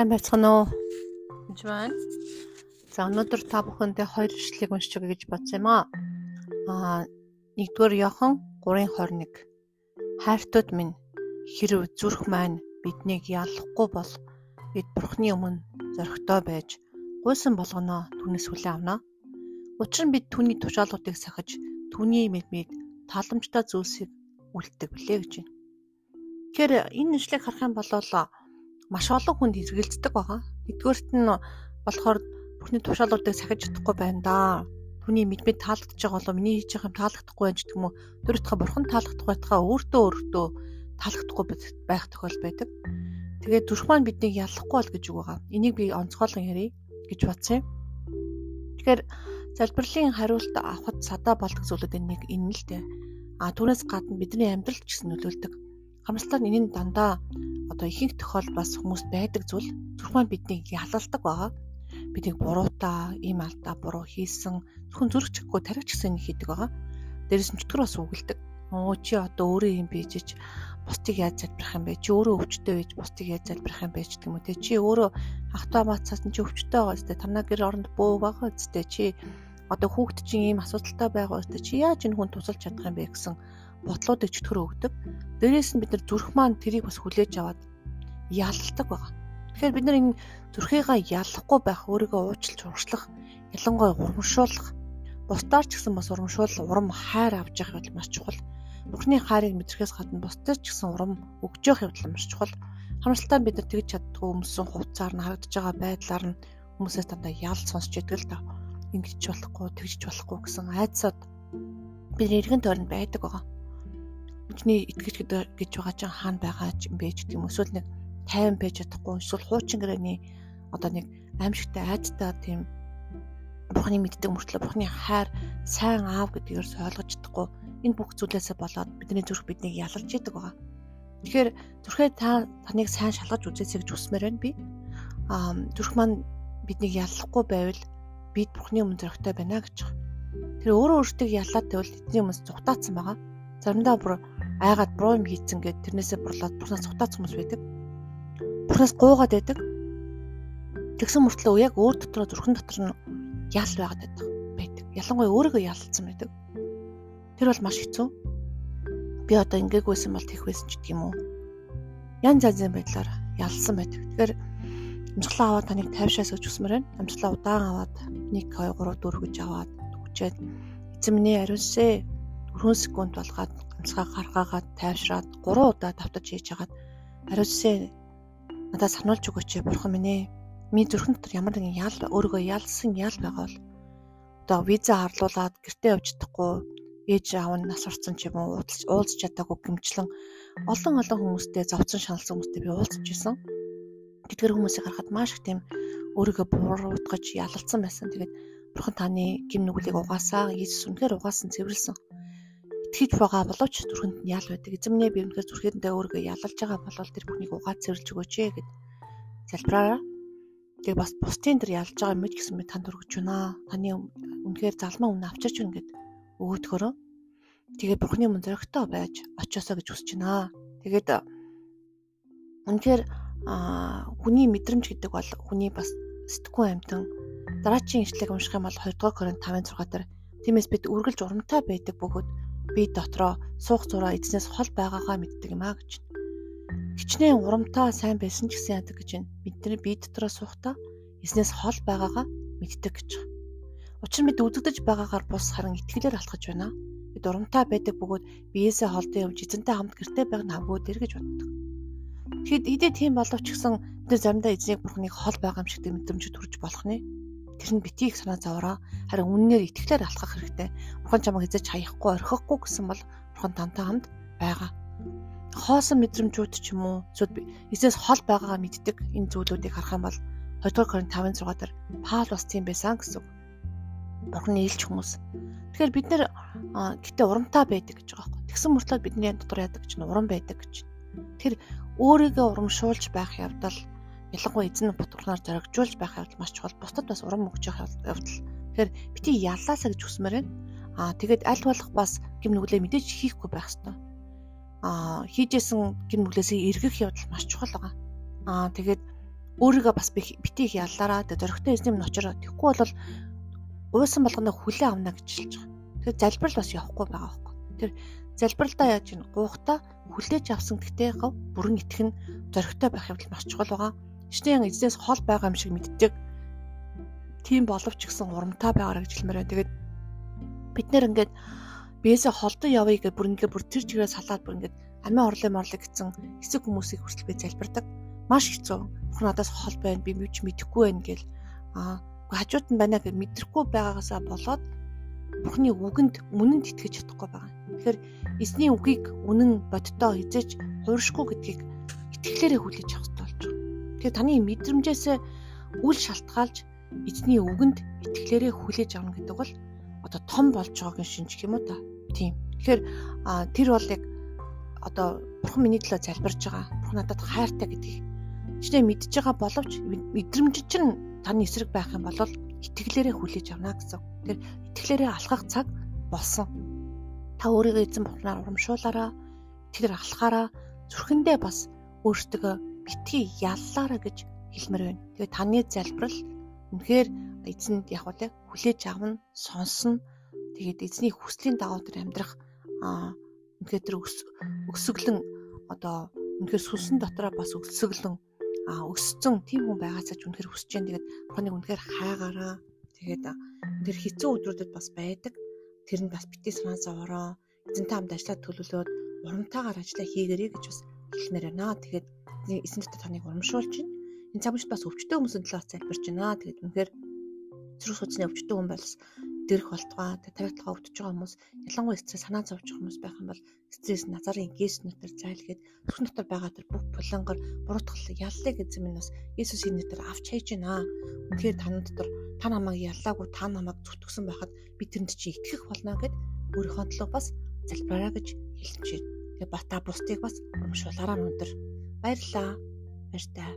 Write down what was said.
Сайн байцгаана уу? Энд байна. За өнөөдөр та бүхэндээ хоёр ишлэгийг уншиж өгье гэж бодсон юм аа. Аа нэгдүгээр Иохан 3:21. Хайртууд минь хэрв зүрх маань биднийг ялахгүй бол бид Бурхны өмнө зоригтой байж гуйсан болгоно түүнээс хүлээн авна. Учир нь бид түүний тушаалуудыг сахиж түүний мэдмид таламжтай зүйлсийг үлддэг билээ гэж байна. Тэгэхээр энэ нэшлийг харах юм бол маш олон хүнд хэрэгэлцдэг байгаа. Нэгдүгээрт нь болохоор бүхний тушаалуудыг сахиж чадахгүй байна да. Түүний мэдмэд таалагдж байгаа болоо миний хийж байгаа юм таалагдахгүй байж гэх юм уу. Дөрөвдөх бурхан таалагдахгүй байтгаа өөртөө өөртөө таалагдахгүй байх тохиол байдаг. Тэгээд зүрх маань биднийг ялахгүй бол гэж үг байгаа. Энийг би онцгойлон ярив гэж бодсон юм. Тэгэхээр залбирлын хариулт авахд садаа болдог зүйлүүдийн нэг энэ л дээ. А түүнээс гадна бидний амьдралд ч гэсэн нөлөөлдөг Хамралтай энэ нь дандаа одоо ихэнх тохиол бас хүмүүст байдаг зүйл зөвхөн маань биднийг ялалдаг байгаа. Биднийг буруутаа, ийм алдаа буруу хийсэн зөвхөн зүрх чиггүй тарих гэсэн хийдэг байгаа. Дээрээс нь чөтгөр бас үгэлдэг. Оо чи одоо өөрөө юм бийжэж бусдыг яаж залбирах юм бэ? Чи өөрөө өвчтөй байж бусдыг яаж залбирах юм бэ гэх юм уу те. Чи өөрөө ахтаа мацаас нь чи өвчтөй байгаа үстэй. Танаа гэр оронд бөө байгаа үстэй. Чи одоо хүүхэд чинь ийм асуудалтай байгаа үстэй. Чи яаж энэ хүн тусалж чадах юм бэ гэсэн бодлуудыг чөтгөр өгдөг. Дээрээс нь бид нар зүрх маань тэрийг бас хүлээж аваад ялалдаг байгаа. Тэгэхээр бид нар энэ зүрхийгаа ялахгүй байх, өөрийгөө уучлж урагшлах, ялангуяа урамшуулах, бусдаар ч гэсэн бас урамшуул, урам хайр авч явах бол маш чухал. Бурхны хайрыг мэдрэхээс гадна бусдаар ч гэсэн урам өгж явах явдал маш чухал. Хамралтаа бид нар тэгж чаддгүй өмсөн хувцаар нь харагдаж байгаа байдлаар нь хүмүүсээс дандаа ял сонсч идэг л да. Ингэж болохгүй, тэгж болохгүй гэсэн айдсаад бидний эргэн тойронд байдаг байгаа бидний итгэж гэж байгаа чинь хаана байгаа юм бэ гэдэг юм эсвэл нэг 50 байж чадахгүй эсвэл хуучин гэрээний одоо нэг аимшигтай айдтай тийм Бурхны мэддэг мөртлөө Бурхны хайр сайн аав гэдгээр ойлгож чадахгүй энэ бүх зүйлээсээ болоод бидний зүрх биднийг ялалж идэг байгаа. Тэгэхээр зүрхээ та таныг сайн шалгаж үзээсэй гэж хүсмээр байна би. Аа зүрх маань биднийг яллахгүй байвал бид Бурхны өмнө зөрөгтэй байна гэж. Тэр өөрөө өөртөө ялаад байвал эдний өмнө зүгтаацсан байгаа. Заримдаа бүр айгаад буруу юм хийцэн гэд тэрнээсээ бурлаад бурхнаас цутаац хүмүүс байдаг. Бурхнаас гуугаад байдаг. Тэгсэн мөртлөө яг өөр дотроо зүрхэн дотор нь ял байгаад байдаг. байдаг. Ялангуяа өөрийгөө ялцсан байдаг. Тэр бол маш хэцүү. Би одоо ингээгүйсэн бол тех байсан ч гэдэг юм уу. Ян зазын байдлаар ялсан байдаг. Тэгэхээр амжилтлаа аваад таныг тайвшаасаа хүсмээр байна. Амжилтлаа удаан аваад 1 2 3 4 гэж аваад хүчээд эзэн минь ариунсээ 4 секунд болгоод амьсгаа гаргаагаад тайвшраад 3 удаа давтаж хийж хагаад ариусээ надад сануулж өгөөч бурхан минь ээ. Миний зүрхэн дотор ямар нэгэн ял өөрийгөө ялсан ял байгаа бол одоо виза харлуулад гэртээ явж чадахгүй ээж аав нь нас орсон ч юм уу уулзч чадаагүй гэмчлэн олон олон хүмүүстэй зовцон шаналсан хүмүүстэй би уулзч исэн. Тэдгэр хүмүүсийг харахад маш их тийм өөрийгөө буруутгаж ялалцсан байсан. Тэгээд бурхан таны гим нүглийг угаасаа Иесус үнэхээр угаасан цэвэрлсэн итгэж байгаа боловч зүрхэнд нь ял байдаг. Эзэмнээ би өнөхөр зүрхэндээ өөрийгөө ялалж байгаа болол тэр бүхнийг угаад цэвэрлж өгөөч ээ гэд залбираараа. Тэгээ бас бусдын тэр ялж байгаа мэд гэсэн би танд өргөж байна. Таны үнэхээр залмаа өмнө авчирч байна гэд өгөөдгөрөө. Тэгээ бурхны өмнө зөрөгтэй байж очиосоо гэж хүсэж байна. Тэгээд үнэхээр хүний мэдрэмж гэдэг бол хүний бас сэтггүй амтан дараачийн ишлэгийг унших юм бол 2 дугаар Коринт 5-6 дээр тиймээс бид үргэлж урамтай байдаг бөгөөд би дотроо суух зураа эзнээс хол байгаагаа мэддэг юм а гэж. Хичнээн урамтаа сайн байсан ч гэсэн яадаг гэж байна. Бидний бие дотроо суухдаа эзнээс хол байгаагаа мэддэг гэж. Учир нь бид үдэгдэж байгаагаар бус харан итгэлээр алхаж байна. Бид урамтай байдаг бөгөөд биеэсээ холдон явж эзэнтэй хамт гэртээ байх нь авгүй дэр гэж боддог. Тэгэхэд идэ тийм боловч гэсэн бид заримдаа эзнийг бурхныг хол байгаа юм шиг мэдрэмж төрж болох нэ тэр нь битгий санаа зовроо харин үннээр итгэлээр алхах хэрэгтэй. Бурхан чамайг хязгаарч хаяхгүй орхихгүй гэсэн бол бурхан тантай хамт байгаа. Хоосон мэдрэмжүүд ч юм уу эсвэл эсээс хол байгаагаа мэддэг энэ зүйлүүдийг харах юм бол 2 дугаар Коринт 5:6 дээр Паул бас тийм байсан гэсэн. Бурханы илч хүмүүс. Тэгэхээр бид нэр гэтээ урамтай байдаг гэж байгаа байхгүй. Тэгсэн мөртлөө бидний дотор яадаг гэж урам байдаг гэж. Тэр өөрийгөө урамшуулж байх явдал ялангуяа эзэн бутуурнаар зоригжуулж байх явдал маш чухал. Бусдад бас урам өгч явах явдал. Тэгэхээр бити яллаасаа гэж хүсмээр байна. Аа тэгээд аль болох бас гим нүглээ мэдээж хийхгүй байх хэрэгтэй. Аа хийжсэн гим нүглээсээ эргэх явдал маш чухал байгаа. Аа тэгээд өөрийгөө бас битгий их яллаараа тэгээ зөрөгтэй эзний минь очороо тэгэхгүй бол уусан болгоно хүлээ авна гэж хэлж байгаа. Тэгэхээр залбирал бас явахгүй байгаа байхгүй. Тэр залбиралдаа яаж ийн гуухта хүлээж авсан гэхдээ гав бүрэн итгэх нь зөрөгтэй байх явдал маш чухал байгаа. Ичнээн эзнээс хол байгаа юм шиг мэддэг. Тийм боловч гэсэн урамтай байгаараа гэж хэлмээр байна. Тэгээд бид нэр ингээд биесээ холдон явъя гэж бүр ингээд бүр тэр чигээрээ салаад бүр ингээд амиа орлоо морлоо гэсэн хэсэг хүмүүсийг хүртэл би залбирдаг. Маш хэцүү. Бүх надаас хол байна. Би мэдж мэдэхгүй байна гэл аа хажууд нь байна гэж мэдрэхгүй байгаагаасаа болоод Бурхны үгэнд үнэнд итгэж чадахгүй байгаа. Тэгэхээр эзний үгийг үнэн бодтоо хизэж хууршгүй гэдгийг итгэлээрээ хүлээж авах. Тэгэхээр таны мэдрэмжээс үл шалтгаалж эзний үгэнд итгэлээрээ хүлээж авна гэдэг бол одоо том болж байгааг шинж гэх юм уу та. Тийм. Тэгэхээр тэр бол яг одоо бурхан миний төлөө залбирж байгаа. Бурхан надад хайртай гэдгийг чинээ мэдж байгаа боловч мэдрэмж чинь таны эсрэг байх юм бол итгэлээрээ хүлээж авна гэсэн. Тэр итгэлээрээ алхах цаг болсон. Та өөрийгөө эзэн бурхнаар урамшуулаараа тэр алхахаараа зүрхэндээ бас өөртөө битгий яллаараа гэж хэлмээр байна. Тэгээ таны залбирал үнэхээр эзэнд яг уу хүлээж авна, сонсно. Тэгээд эзний хүслийн дагуу тэр амьдрах үнэхээр тэр өсөглөн одоо үнэхээр сүнсэн дотроо бас өсөглөн өссөн тийм хүн байгаасаа ч үнэхээр хүсэж जैन. Тэгээд бурханыг үнэхээр хайгаараа. Тэгээд тэр хэцүү өдрүүдэд бас байдаг. Тэр нь бас битгий санаа зовоороо эзэнтэй хамт ажиллаад төлөвлөөд урамтайгаар ажиллаа хийгэрэй гэж бас хэлмээр байна. Тэгээд эзэн дотор таныг урамшуулж байна. Энэ цаг үед бас өвчтөе хүмүүсийн талаас залбирч байна. Тэгээд үнэхээр зэрэг судасны өвчтөе хүн байл дэрх болтгоо тавигдлага өвдөж байгаа хүмүүс ялангуяа стресс санаа зовж байгаа хүмүүс байх юм бол стресс назарын гээс нутар зайлгээд зүрх дотор байгаа тэр бүх булангар буруутгал яллыг эзэм нь бас Есүсийн нэрээр авч хайж байна. Үнэхээр тань дотор та намайг яллаагүй та намайг зүтгэсэн байхад би тэрэнд чи итгэх болно гэд өөрийнхөө төлөө бас залбираа гэж хэлж байна. Тэгээ бата бусдыг бас урамшуулаараа өндөр баярлаа. Баяртай.